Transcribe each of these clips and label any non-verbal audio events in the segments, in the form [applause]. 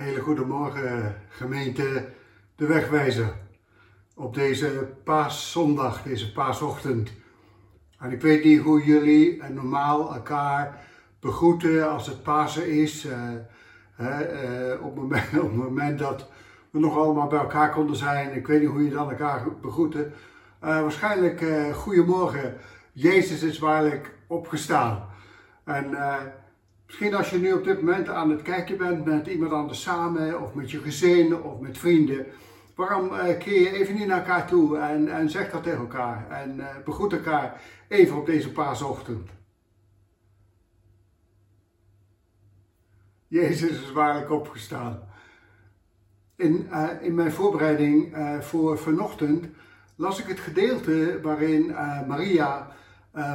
Hele goedemorgen gemeente De Wegwijzer. Op deze paaszondag, deze paasochtend. En ik weet niet hoe jullie normaal elkaar begroeten als het Pasen is. Uh, uh, op, het moment, [laughs] op het moment dat we nog allemaal bij elkaar konden zijn. Ik weet niet hoe je dan elkaar begroeten. Uh, waarschijnlijk goedemorgen. Jezus is waarlijk opgestaan. En Misschien als je nu op dit moment aan het kijken bent met iemand anders samen, of met je gezin, of met vrienden. Waarom uh, keer je even niet naar elkaar toe en, en zeg dat tegen elkaar. En uh, begroet elkaar even op deze paasochtend. Jezus is waarlijk opgestaan. In, uh, in mijn voorbereiding voor vanochtend las ik het gedeelte waarin Maria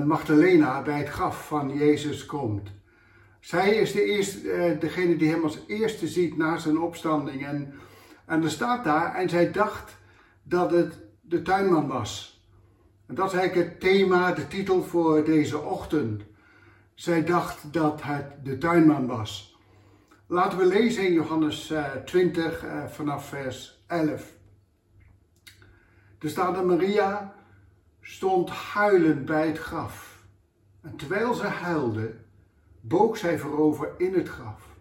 Magdalena bij het graf van Jezus komt. Zij is de eerste, uh, degene die hem als eerste ziet na zijn opstanding. En, en er staat daar, en zij dacht dat het de tuinman was. En dat is eigenlijk het thema, de titel voor deze ochtend. Zij dacht dat het de tuinman was. Laten we lezen in Johannes uh, 20 uh, vanaf vers 11. Er staat dat Maria stond huilend bij het graf. En terwijl ze huilde, boog zij voorover in het graf.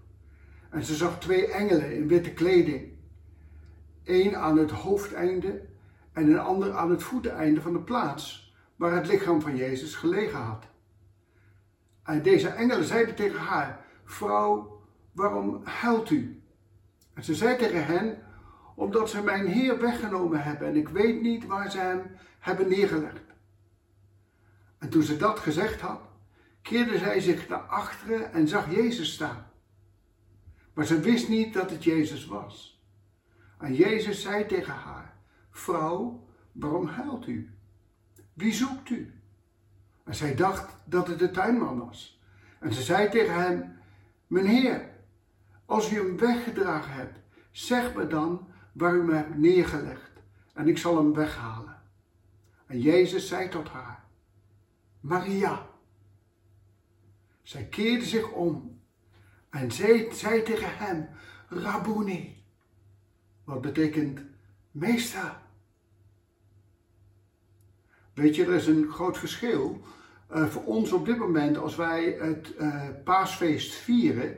En ze zag twee engelen in witte kleding. Eén aan het hoofdeinde en een ander aan het voeteinde van de plaats waar het lichaam van Jezus gelegen had. En deze engelen zeiden tegen haar: Vrouw, waarom huilt u? En ze zei tegen hen: Omdat ze mijn Heer weggenomen hebben en ik weet niet waar ze hem hebben neergelegd. En toen ze dat gezegd had, keerde zij zich naar achteren en zag Jezus staan. Maar ze wist niet dat het Jezus was. En Jezus zei tegen haar: Vrouw, waarom huilt u? Wie zoekt u? En zij dacht dat het de tuinman was. En ze zei tegen hem: Mijn Heer, als u hem weggedragen hebt, zeg me dan waar u me hebt neergelegd, en ik zal hem weghalen. En Jezus zei tot haar: Maria. Zij keerde zich om en zei, zei tegen hem, Rabuni, wat betekent meester. Weet je, er is een groot verschil uh, voor ons op dit moment als wij het uh, paasfeest vieren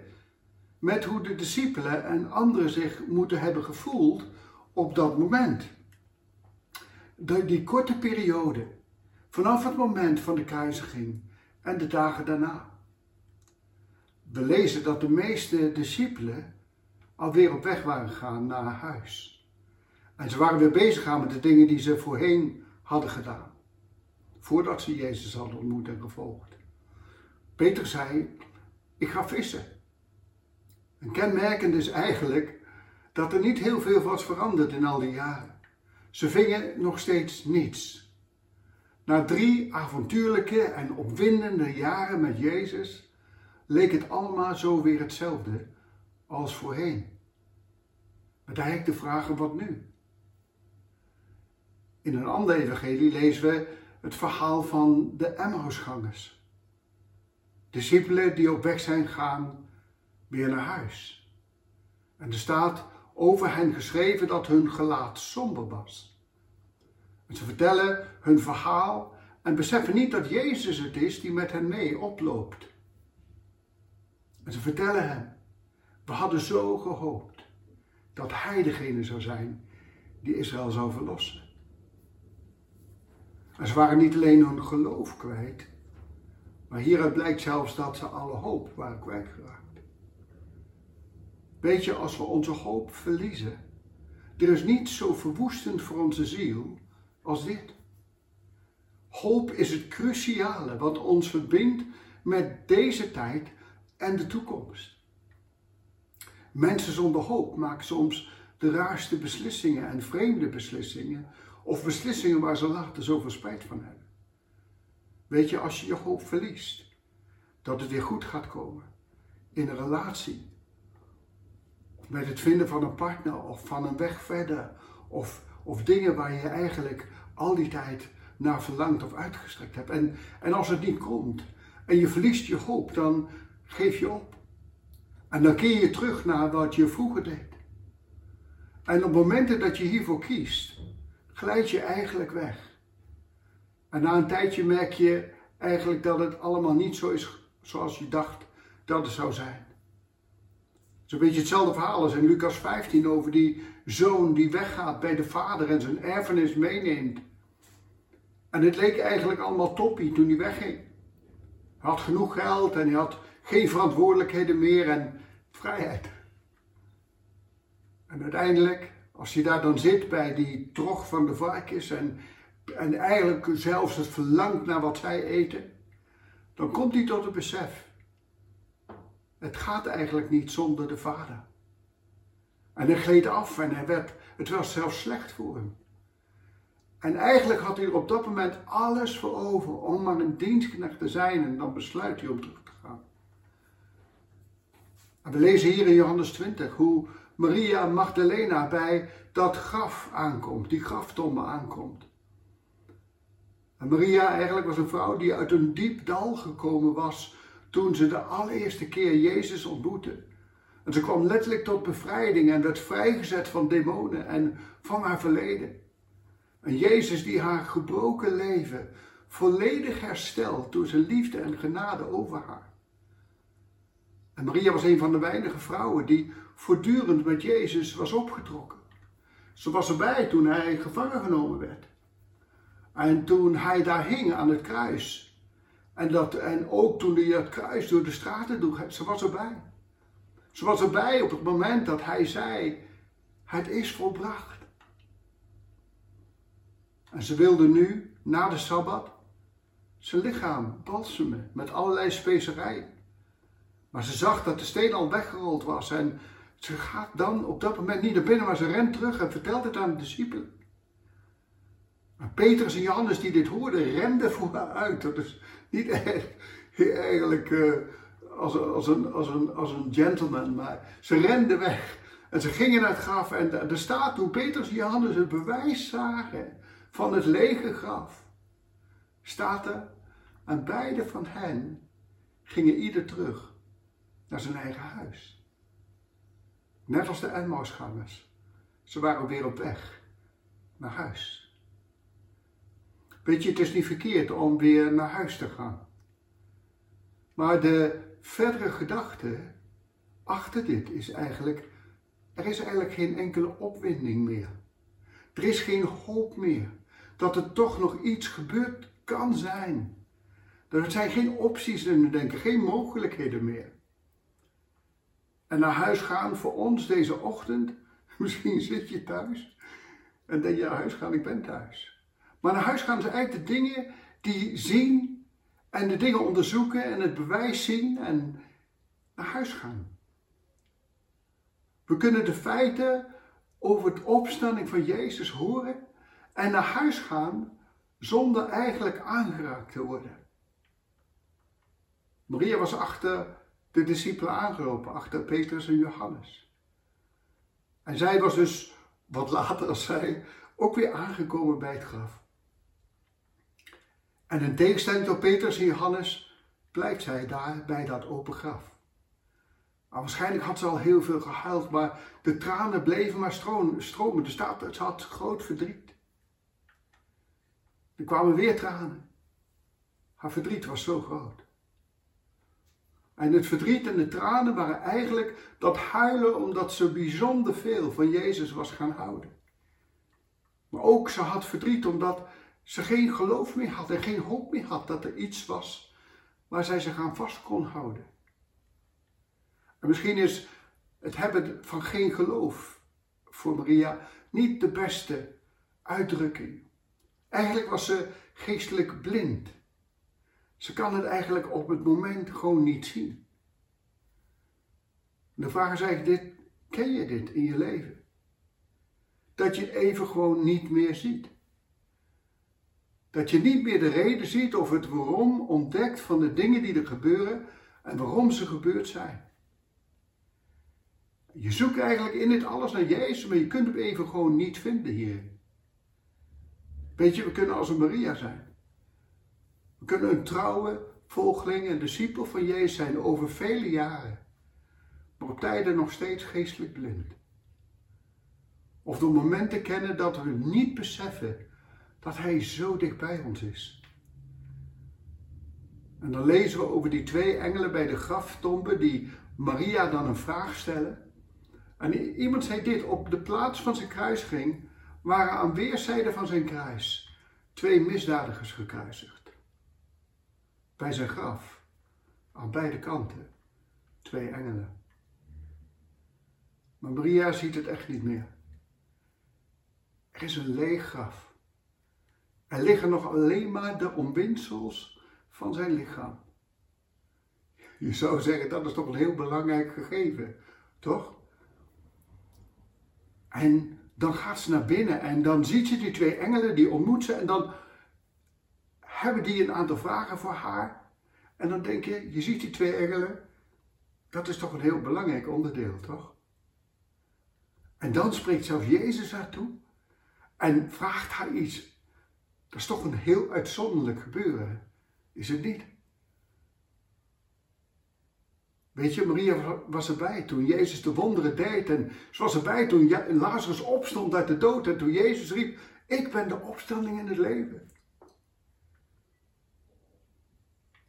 met hoe de discipelen en anderen zich moeten hebben gevoeld op dat moment. De, die korte periode, vanaf het moment van de kruisiging en de dagen daarna we lezen dat de meeste discipelen alweer op weg waren gegaan naar huis. En ze waren weer bezig gaan met de dingen die ze voorheen hadden gedaan. Voordat ze Jezus hadden ontmoet en gevolgd. Peter zei, ik ga vissen. En kenmerkend is eigenlijk dat er niet heel veel was veranderd in al die jaren. Ze vingen nog steeds niets. Na drie avontuurlijke en opwindende jaren met Jezus leek het allemaal zo weer hetzelfde als voorheen. Met eigenlijk de vraag: wat nu? In een ander evangelie lezen we het verhaal van de Emmausgangers. Discipelen die op weg zijn gaan weer naar huis. En er staat over hen geschreven dat hun gelaat somber was. Ze vertellen hun verhaal en beseffen niet dat Jezus het is die met hen mee oploopt. En ze vertellen hem, we hadden zo gehoopt dat hij degene zou zijn die Israël zou verlossen. En ze waren niet alleen hun geloof kwijt, maar hieruit blijkt zelfs dat ze alle hoop waren kwijtgeraakt. Weet je, als we onze hoop verliezen, er is niets zo verwoestend voor onze ziel als dit. Hoop is het cruciale wat ons verbindt met deze tijd en de toekomst. Mensen zonder hoop maken soms de raarste beslissingen en vreemde beslissingen, of beslissingen waar ze later zoveel spijt van hebben. Weet je, als je je hoop verliest, dat het weer goed gaat komen in een relatie, met het vinden van een partner of van een weg verder, of, of dingen waar je eigenlijk al die tijd naar verlangt of uitgestrekt hebt. En, en als het niet komt en je verliest je hoop, dan, geef je op. En dan keer je terug naar wat je vroeger deed. En op momenten dat je hiervoor kiest, glijd je eigenlijk weg. En na een tijdje merk je eigenlijk dat het allemaal niet zo is zoals je dacht dat het zou zijn. Het een beetje hetzelfde verhaal als in Lucas 15 over die zoon die weggaat bij de vader en zijn erfenis meeneemt. En het leek eigenlijk allemaal toppie toen hij wegging. Hij had genoeg geld en hij had geen verantwoordelijkheden meer en vrijheid. En uiteindelijk, als hij daar dan zit bij die trog van de varkens en, en eigenlijk zelfs het verlangt naar wat zij eten, dan komt hij tot het besef. Het gaat eigenlijk niet zonder de vader. En hij gleed af en hij werd, het was zelfs slecht voor hem. En eigenlijk had hij er op dat moment alles voor over om maar een dienstknecht te zijn en dan besluit hij om terug te. We lezen hier in Johannes 20 hoe Maria Magdalena bij dat graf aankomt, die graftombe aankomt. En Maria eigenlijk was een vrouw die uit een diep dal gekomen was toen ze de allereerste keer Jezus ontmoette. En ze kwam letterlijk tot bevrijding en werd vrijgezet van demonen en van haar verleden. En Jezus die haar gebroken leven volledig herstelt door zijn liefde en genade over haar. En Maria was een van de weinige vrouwen die voortdurend met Jezus was opgetrokken. Ze was erbij toen hij gevangen genomen werd. En toen hij daar hing aan het kruis. En, dat, en ook toen hij dat kruis door de straten droeg, ze was erbij. Ze was erbij op het moment dat hij zei, het is volbracht. En ze wilde nu, na de Sabbat, zijn lichaam balsemen met allerlei specerijen. Maar ze zag dat de steen al weggerold was en ze gaat dan op dat moment niet naar binnen, maar ze rent terug en vertelt het aan de discipelen. Maar Petrus en Johannes die dit hoorden, renden voor haar uit. Dat is niet eigenlijk uh, als, als, een, als, een, als een gentleman, maar ze renden weg. En ze gingen naar het graf en er staat toen Petrus en Johannes het bewijs zagen van het lege graf, staat er, en beide van hen gingen ieder terug naar zijn eigen huis. Net als de Emmausgangers. Ze waren weer op weg naar huis. Weet je, het is niet verkeerd om weer naar huis te gaan. Maar de verdere gedachte achter dit is eigenlijk, er is eigenlijk geen enkele opwinding meer. Er is geen hoop meer dat er toch nog iets gebeurd kan zijn. Er zijn geen opties in het denken, geen mogelijkheden meer. En naar huis gaan voor ons deze ochtend, [laughs] misschien zit je thuis en denk je naar huis gaan, ik ben thuis. Maar naar huis gaan zijn eigenlijk de dingen die zien en de dingen onderzoeken en het bewijs zien en naar huis gaan. We kunnen de feiten over de opstanding van Jezus horen en naar huis gaan zonder eigenlijk aangeraakt te worden. Maria was achter de discipelen aangelopen, achter Petrus en Johannes. En zij was dus, wat later als zij, ook weer aangekomen bij het graf. En in tegenstelling tot Petrus en Johannes blijft zij daar bij dat open graf. Maar waarschijnlijk had ze al heel veel gehuild, maar de tranen bleven maar stromen. Staat, het had groot verdriet. Er kwamen weer tranen. Haar verdriet was zo groot. En het verdriet en de tranen waren eigenlijk dat huilen omdat ze bijzonder veel van Jezus was gaan houden. Maar ook ze had verdriet omdat ze geen geloof meer had en geen hoop meer had dat er iets was waar zij zich aan vast kon houden. En misschien is het hebben van geen geloof voor Maria niet de beste uitdrukking. Eigenlijk was ze geestelijk blind. Ze kan het eigenlijk op het moment gewoon niet zien. De vraag is eigenlijk dit, ken je dit in je leven? Dat je even gewoon niet meer ziet. Dat je niet meer de reden ziet of het waarom ontdekt van de dingen die er gebeuren en waarom ze gebeurd zijn. Je zoekt eigenlijk in dit alles naar Jezus, maar je kunt hem even gewoon niet vinden hierin. Weet je, we kunnen als een Maria zijn. We kunnen een trouwe volgeling en discipel van Jezus zijn over vele jaren. maar op tijden nog steeds geestelijk blind. Of door momenten kennen dat we niet beseffen dat Hij zo dicht bij ons is. En dan lezen we over die twee engelen bij de graftombe die Maria dan een vraag stellen. En iemand zei dit, op de plaats van zijn kruising waren aan weerszijden van zijn kruis twee misdadigers gekruisigd. Bij zijn graf, aan beide kanten, twee engelen. Maar Maria ziet het echt niet meer. Er is een leeg graf. Er liggen nog alleen maar de omwindsels van zijn lichaam. Je zou zeggen, dat is toch een heel belangrijk gegeven, toch? En dan gaat ze naar binnen en dan ziet ze die twee engelen, die ontmoet ze en dan hebben die een aantal vragen voor haar. En dan denk je, je ziet die twee engelen, dat is toch een heel belangrijk onderdeel, toch? En dan spreekt zelfs Jezus haar toe en vraagt haar iets. Dat is toch een heel uitzonderlijk gebeuren, is het niet? Weet je, Maria was erbij toen Jezus de wonderen deed. En ze was erbij toen Lazarus opstond uit de dood. En toen Jezus riep, ik ben de opstanding in het leven.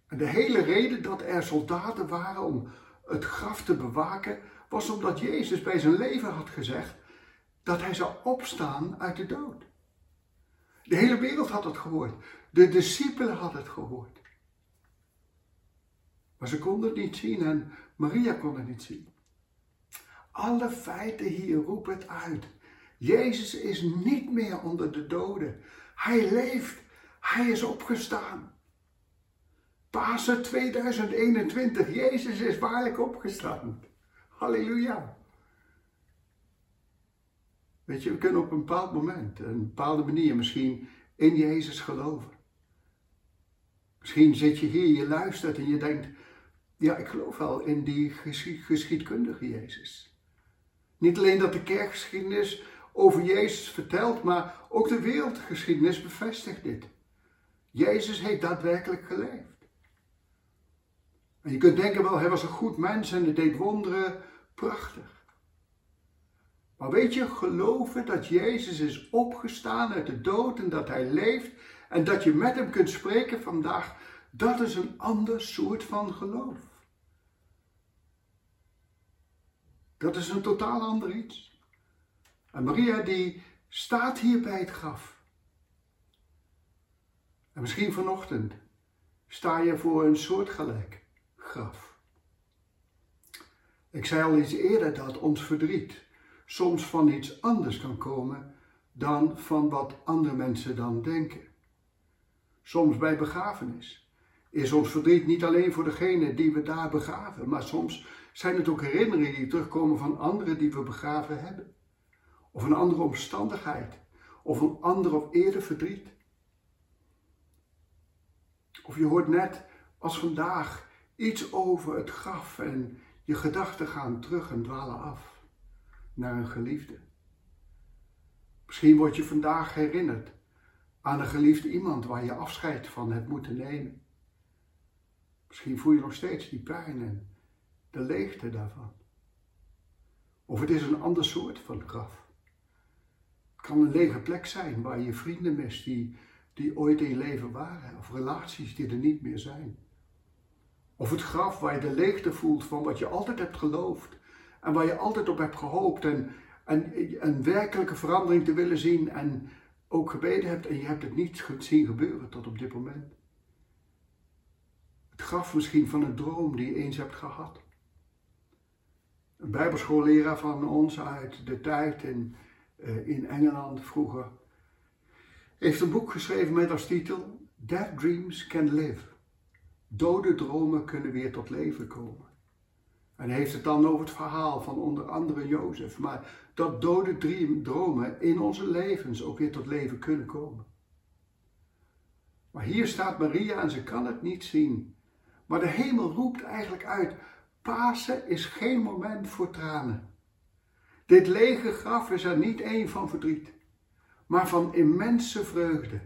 En de hele reden dat er soldaten waren om het graf te bewaken, was omdat Jezus bij zijn leven had gezegd dat hij zou opstaan uit de dood. De hele wereld had het gehoord. De discipelen hadden het gehoord. Maar ze konden het niet zien en Maria kon het niet zien. Alle feiten hier roepen het uit. Jezus is niet meer onder de doden. Hij leeft. Hij is opgestaan. Pasen 2021. Jezus is waarlijk opgestaan. Halleluja. Weet je, we kunnen op een bepaald moment, een bepaalde manier misschien in Jezus geloven. Misschien zit je hier, je luistert en je denkt, ja, ik geloof wel in die geschiedkundige Jezus. Niet alleen dat de kerkgeschiedenis over Jezus vertelt, maar ook de wereldgeschiedenis bevestigt dit. Jezus heeft daadwerkelijk geleefd. En je kunt denken, wel, hij was een goed mens en hij deed wonderen, prachtig. Maar weet je, geloven dat Jezus is opgestaan uit de dood en dat hij leeft en dat je met hem kunt spreken vandaag, dat is een ander soort van geloof. Dat is een totaal ander iets. En Maria die staat hier bij het graf. En misschien vanochtend sta je voor een soortgelijk Ik zei al iets eerder dat ons verdriet soms van iets anders kan komen dan van wat andere mensen dan denken. Soms bij begrafenis is ons verdriet niet alleen voor degene die we daar begraven, maar soms zijn het ook herinneringen die terugkomen van anderen die we begraven hebben. Of een andere omstandigheid, of een ander of eerder verdriet. Of je hoort net als vandaag iets over het graf en je gedachten gaan terug en dwalen af naar een geliefde. Misschien word je vandaag herinnerd aan een geliefde iemand waar je afscheid van hebt moeten nemen. Misschien voel je nog steeds die pijn en de leegte daarvan. Of het is een ander soort van graf. Het kan een lege plek zijn waar je vrienden mist die, die ooit in je leven waren, of relaties die er niet meer zijn. Of het graf waar je de leegte voelt van wat je altijd hebt geloofd en waar je altijd op hebt gehoopt en, en een werkelijke verandering te willen zien en ook gebeden hebt en je hebt het niet zien gebeuren tot op dit moment. Het graf misschien van een droom die je eens hebt gehad. Een bijbelschoolleraar van ons uit de tijd in, uh, in Engeland vroeger heeft een boek geschreven met als titel Dead Dreams Can Live. Dode dromen kunnen weer tot leven komen. En heeft het dan over het verhaal van onder andere Jozef. Maar dat dode dromen in onze levens ook weer tot leven kunnen komen. Maar hier staat Maria en ze kan het niet zien. Maar de hemel roept eigenlijk uit: Pasen is geen moment voor tranen. Dit lege graf is er niet één van verdriet, maar van immense vreugde.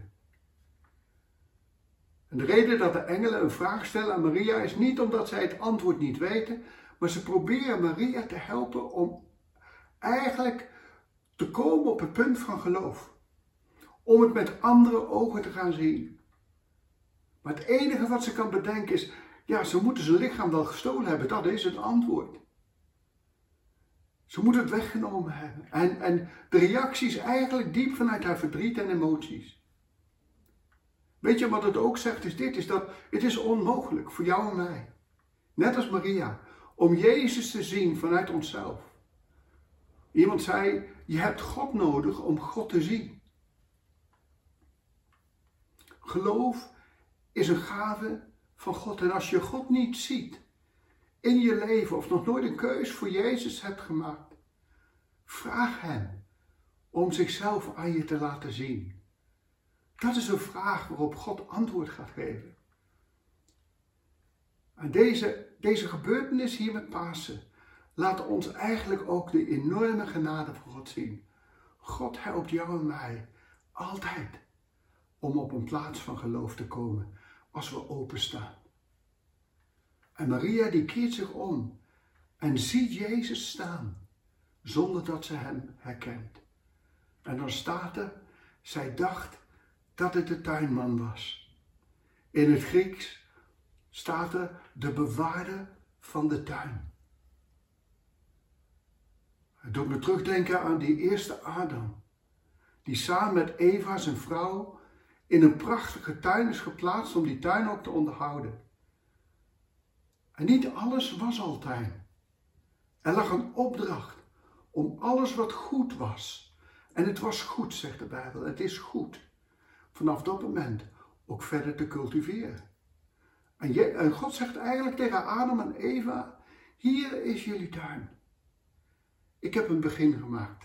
En de reden dat de engelen een vraag stellen aan Maria is niet omdat zij het antwoord niet weten, Maar ze proberen Maria te helpen om eigenlijk te komen op het punt van geloof. Om het met andere ogen te gaan zien. Maar het enige wat ze kan bedenken is, ja, ze moeten zijn lichaam wel gestolen hebben. Dat is het antwoord. Ze moeten het weggenomen hebben. En, en de reactie is eigenlijk diep vanuit haar verdriet en emoties. Weet je wat het ook zegt? Is dit, is dat het is onmogelijk voor jou en mij. Net als Maria. Om Jezus te zien vanuit onszelf. Iemand zei, je hebt God nodig om God te zien. Geloof is een gave van God. En als je God niet ziet in je leven of nog nooit een keus voor Jezus hebt gemaakt, vraag Hem om zichzelf aan je te laten zien. Dat is een vraag waarop God antwoord gaat geven. En deze, deze gebeurtenis hier met Pasen laat ons eigenlijk ook de enorme genade van God zien. God helpt jou en mij altijd om op een plaats van geloof te komen als we openstaan. En Maria die keert zich om en ziet Jezus staan zonder dat ze hem herkent. En dan staat er, zij dacht dat het de tuinman was. In het Grieks staat er de bewaarder van de tuin. Het doet me terugdenken aan die eerste Adam, die samen met Eva, zijn vrouw, in een prachtige tuin is geplaatst om die tuin ook te onderhouden. En niet alles was al tuin. Er lag een opdracht om alles wat goed was. En het was goed, zegt de Bijbel. Het is goed. Vanaf dat moment ook verder te cultiveren. En, God zegt eigenlijk tegen Adam en Eva: Hier is jullie tuin. Ik heb een begin gemaakt.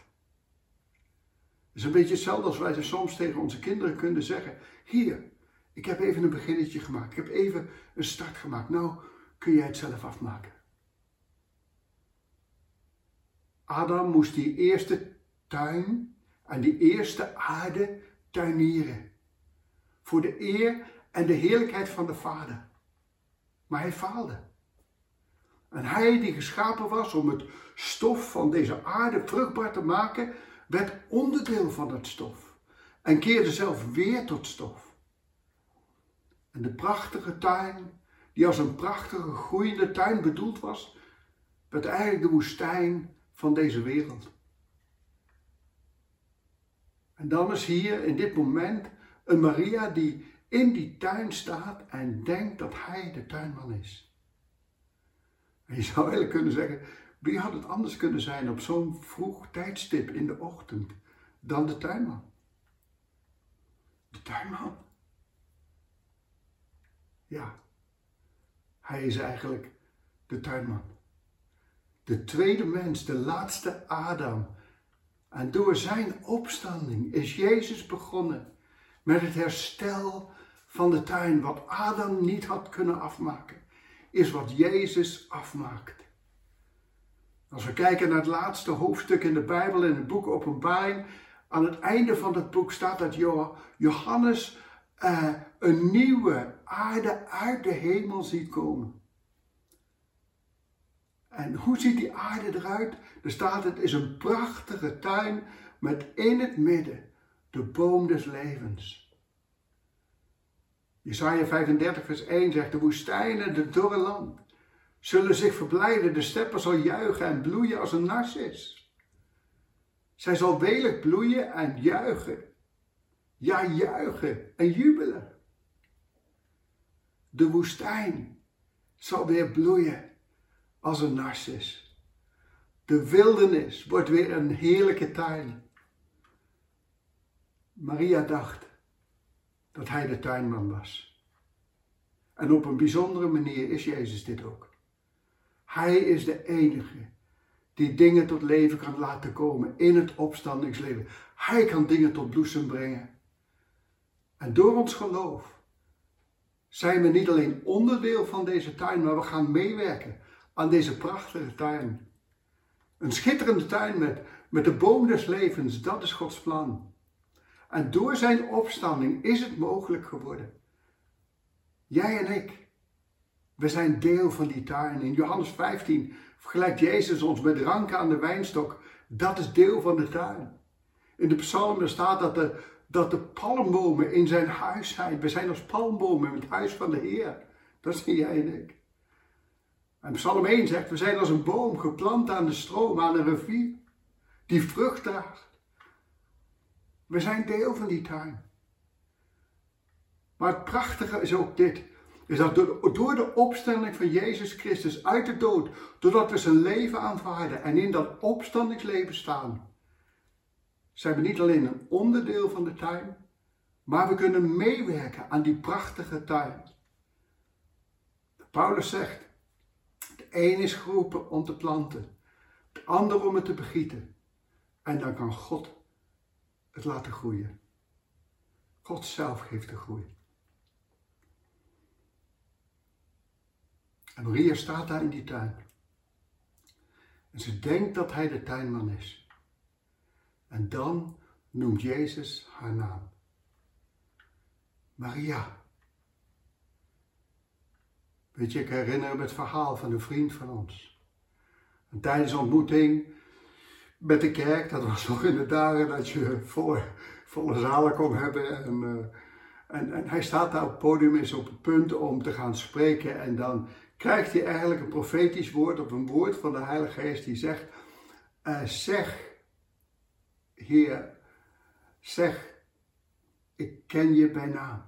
Het is een beetje hetzelfde als wij soms tegen onze kinderen kunnen zeggen: Hier, ik heb even een beginnetje gemaakt. Ik heb even een start gemaakt. Nou, kun jij het zelf afmaken. Adam moest die eerste tuin en die eerste aarde tuinieren. Voor de eer en de heerlijkheid van de Vader. Maar hij faalde. En hij die geschapen was om het stof van deze aarde vruchtbaar te maken, werd onderdeel van het stof en keerde zelf weer tot stof. En de prachtige tuin, die als een prachtige groeiende tuin bedoeld was, werd eigenlijk de woestijn van deze wereld. En dan is hier in dit moment een Maria die in die tuin staat en denkt dat hij de tuinman is. Je zou eigenlijk kunnen zeggen, wie had het anders kunnen zijn op zo'n vroeg tijdstip in de ochtend dan de tuinman? De tuinman. Ja, hij is eigenlijk de tuinman. De tweede mens, de laatste Adam. En door zijn opstanding is Jezus begonnen met het herstel van de tuin. Wat Adam niet had kunnen afmaken, is wat Jezus afmaakt. Als we kijken naar het laatste hoofdstuk in de Bijbel, in het boek Openbaring, aan het einde van het boek staat dat Johannes uh, een nieuwe aarde uit de hemel ziet komen. En hoe ziet die aarde eruit? Er staat het is een prachtige tuin met in het midden de boom des levens. Jesaja 35 vers 1 zegt de woestijnen, de dorre land zullen zich verblijden. De steppen zal juichen en bloeien als een narcis. Zij zal welig bloeien en juichen. Ja, juichen en jubelen. De woestijn zal weer bloeien als een narcis. De wildernis wordt weer een heerlijke tuin. Maria dacht dat hij de tuinman was. En op een bijzondere manier is Jezus dit ook. Hij is de enige die dingen tot leven kan laten komen in het opstandingsleven. Hij kan dingen tot bloesem brengen. En door ons geloof zijn we niet alleen onderdeel van deze tuin, maar we gaan meewerken aan deze prachtige tuin. Een schitterende tuin met, met de boom des levens, dat is Gods plan. En door zijn opstanding is het mogelijk geworden. Jij en ik, we zijn deel van die tuin. In Johannes 15, vergelijkt Jezus ons met ranken aan de wijnstok. Dat is deel van de tuin. In de psalmen staat dat de, dat de palmbomen in zijn huis zijn. We zijn als palmbomen in het huis van de Heer. Dat zie jij en ik. En Psalm 1 zegt, we zijn als een boom geplant aan de stroom, aan een rivier, die vrucht draagt. We zijn deel van die tuin. Maar het prachtige is ook dit, is dat door de opstanding van Jezus Christus uit de dood, doordat we zijn leven aanvaarden en in dat opstandingsleven staan, zijn we niet alleen een onderdeel van de tuin, maar we kunnen meewerken aan die prachtige tuin. Paulus zegt, de een is geroepen om te planten, de ander om het te begieten. En dan kan God het laten groeien. God zelf geeft de groei. En Maria staat daar in die tuin. En ze denkt dat hij de tuinman is. En dan noemt Jezus haar naam. Maria. Weet je, ik herinner me het verhaal van een vriend van ons. En tijdens de ontmoeting met de kerk, dat was nog in de dagen dat je volle, volle zalen kon hebben. En, uh, en, en, hij staat daar op het podium, is op het punt om te gaan spreken. En dan krijgt hij eigenlijk een profetisch woord of een woord van de Heilige Geest die zegt: uh, Zeg, Heer, zeg, ik ken je bij naam.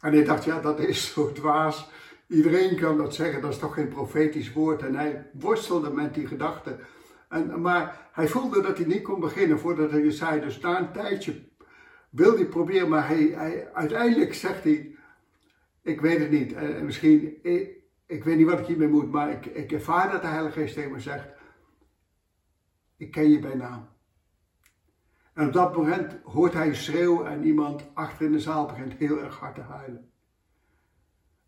En hij dacht, ja, dat is zo dwaas. Iedereen kan dat zeggen, dat is toch geen profetisch woord. En hij worstelde met die gedachte. En, maar hij voelde dat hij niet kon beginnen voordat hij zei. Dus na een tijdje wil hij proberen, maar hij, hij, uiteindelijk zegt hij: Ik weet het niet. En misschien, ik, weet niet wat ik hiermee moet, maar ik, ik ervaar dat de Heilige Geest tegen zegt: Ik ken je bij naam. En op dat moment hoort hij een schreeuw en iemand achter in de zaal begint heel erg hard te huilen.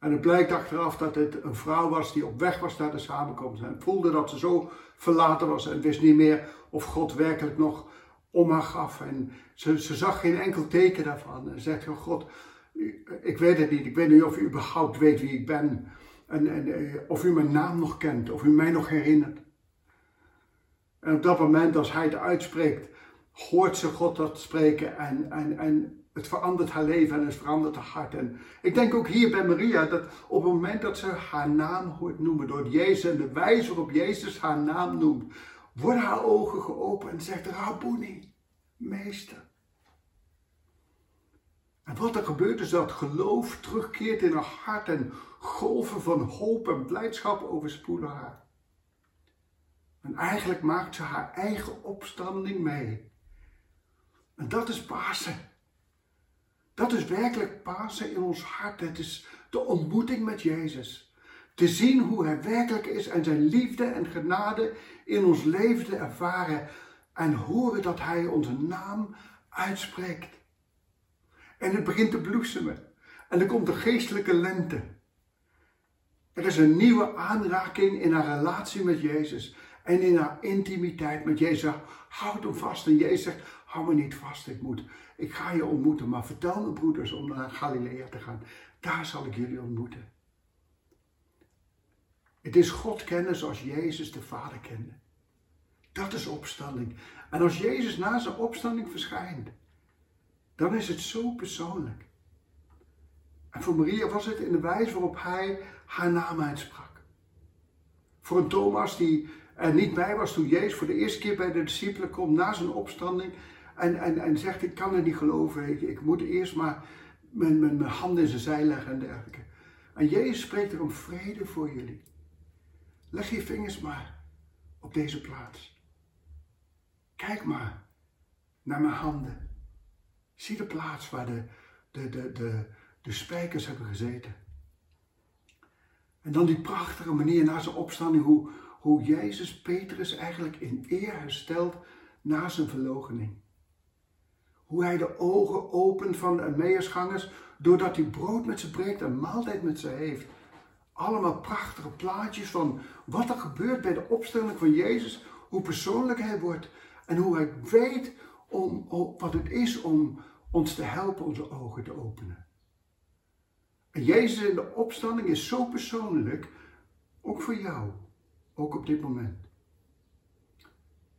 En het blijkt achteraf dat het een vrouw was die op weg was naar de samenkomst. En voelde dat ze zo verlaten was en wist niet meer of God werkelijk nog om haar gaf. En ze, ze zag geen enkel teken daarvan. En zegt: God, ik weet het niet. Ik weet niet of u überhaupt weet wie ik ben. En, en eh, of u mijn naam nog kent, of u mij nog herinnert. En op dat moment, als hij het uitspreekt, hoort ze God dat spreken en, en, en het verandert haar leven en het verandert haar hart. En ik denk ook hier bij Maria dat op het moment dat ze haar naam hoort noemen door Jezus en de wijze waarop Jezus haar naam noemt, worden haar ogen geopend en zegt Rabboni, meester. En wat er gebeurt is dat geloof terugkeert in haar hart en golven van hoop en blijdschap overspoelen haar. En eigenlijk maakt ze haar eigen opstanding mee. En dat is Pasen. Dat is werkelijk Pasen in ons hart. Het is de ontmoeting met Jezus. Te zien hoe Hij werkelijk is en zijn liefde en genade in ons leven te ervaren. En horen dat Hij onze naam uitspreekt. En het begint te bloesemen. En er komt de geestelijke lente. Er is een nieuwe aanraking in haar relatie met Jezus. En in haar intimiteit met Jezus. Houd hem vast. En Jezus zegt, hou me niet vast. Ik, moet, ik ga je ontmoeten. Maar vertel mijn broeders om naar Galilea te gaan. Daar zal ik jullie ontmoeten. Het is God kennen zoals Jezus de Vader kende. Dat is opstanding. En als Jezus na zijn opstanding verschijnt, dan is het zo persoonlijk. En voor Maria was het in de wijze waarop hij haar naam uitsprak. Voor een Thomas die er niet bij was toen Jezus voor de eerste keer bij de discipelen komt na zijn opstanding en, en, en zegt ik kan het niet geloven, ik, ik moet eerst maar mijn, mijn, mijn handen in zijn zij leggen en dergelijke. En Jezus spreekt er om vrede voor jullie. Leg je vingers maar op deze plaats. Kijk maar naar mijn handen. Zie de plaats waar de, de, de, de, de spijkers hebben gezeten. En dan die prachtige manier na zijn opstanding, hoe, hoe Jezus Petrus eigenlijk in eer herstelt na zijn verloochening. Hoe hij de ogen opent van de Emmausgangers doordat hij brood met ze breekt en maaltijd met ze heeft. Allemaal prachtige plaatjes van wat er gebeurt bij de opstelling van Jezus, hoe persoonlijk hij wordt en hoe hij weet om, wat het is om ons te helpen onze ogen te openen. En Jezus in de opstanding is zo persoonlijk, ook voor jou. Ook op dit moment.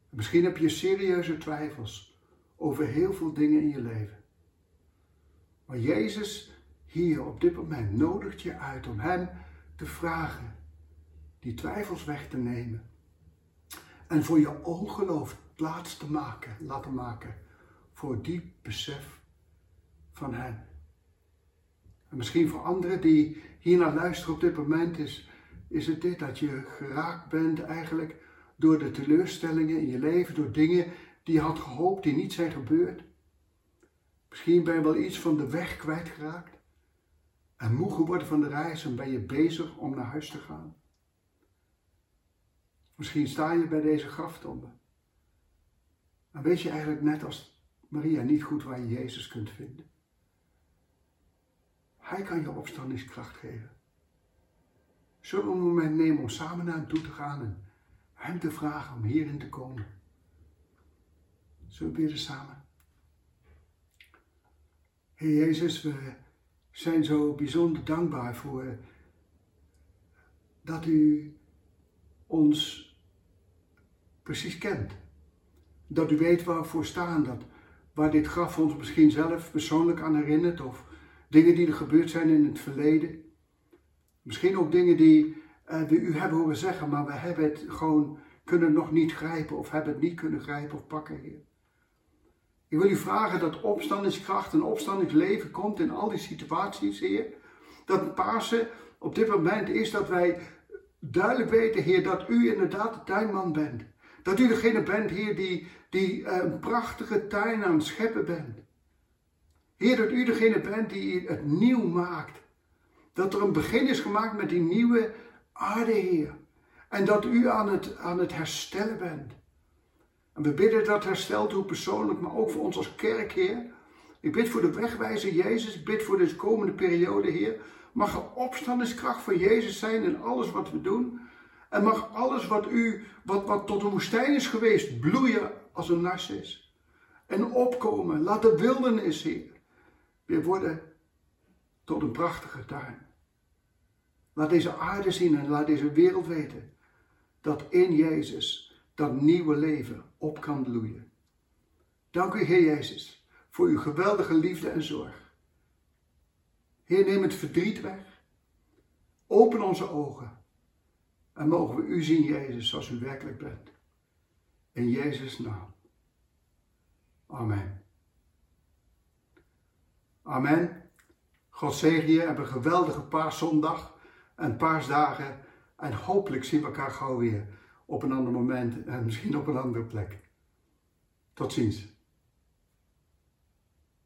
Misschien heb je serieuze twijfels over heel veel dingen in je leven. Maar Jezus hier op dit moment nodigt je uit om Hem te vragen die twijfels weg te nemen. En voor je ongeloof plaats te maken, laten maken voor diep besef van Hem. En misschien voor anderen die hier naar luisteren op dit moment is, is het dit dat je geraakt bent eigenlijk door de teleurstellingen in je leven, door dingen die je had gehoopt die niet zijn gebeurd. Misschien ben je wel iets van de weg kwijtgeraakt en moe geworden van de reis en ben je bezig om naar huis te gaan. Misschien sta je bij deze graftombe. En weet je eigenlijk net als Maria niet goed waar je Jezus kunt vinden. Hij kan je opstandingskracht geven. Zullen we een moment nemen om samen naar hem toe te gaan en hem te vragen om hierin te komen? Zullen we samen? Heer Jezus, we zijn zo bijzonder dankbaar voor dat u ons precies kent. Dat u weet waar we voor staan, dat waar dit graf ons misschien zelf persoonlijk aan herinnert of dingen die er gebeurd zijn in het verleden. Misschien ook dingen die we u hebben horen zeggen, maar we hebben het gewoon kunnen nog niet grijpen of hebben het niet kunnen grijpen of pakken, Heer. Ik wil u vragen dat opstandingskracht en opstandingsleven komt in al die situaties, Heer. Dat Pasen op dit moment is dat wij duidelijk weten, Heer, dat u inderdaad de tuinman bent. Dat u degene bent, Heer, die, die eh, een prachtige tuin aan het scheppen bent. Heer, dat u degene bent die het nieuw maakt. Dat er een begin is gemaakt met die nieuwe aarde, Heer. En dat u aan het, aan het herstellen bent. En we bidden dat herstel toe persoonlijk, maar ook voor ons als kerk, Heer. Ik bid voor de wegwijzer Jezus. Ik bid voor deze komende periode, Heer. Mag er opstandingskracht van Jezus zijn in alles wat we doen. En mag alles wat u, wat, wat tot een woestijn is geweest, bloeien als een narcis. En opkomen. Laat de wildernis, Heer, weer worden tot een prachtige tuin. Laat deze aarde zien en laat deze wereld weten dat in Jezus dat nieuwe leven op kan bloeien. Dank u, Heer Jezus, voor uw geweldige liefde en zorg. Heer, neem het verdriet weg. Open onze ogen. En mogen we u zien, Jezus, zoals u werkelijk bent. In Jezus' naam. Amen. Amen. God zegen je. Heb een geweldige paarzondag en paarsdagen. En hopelijk zien we elkaar gauw weer op een ander moment en misschien op een andere plek. Tot ziens.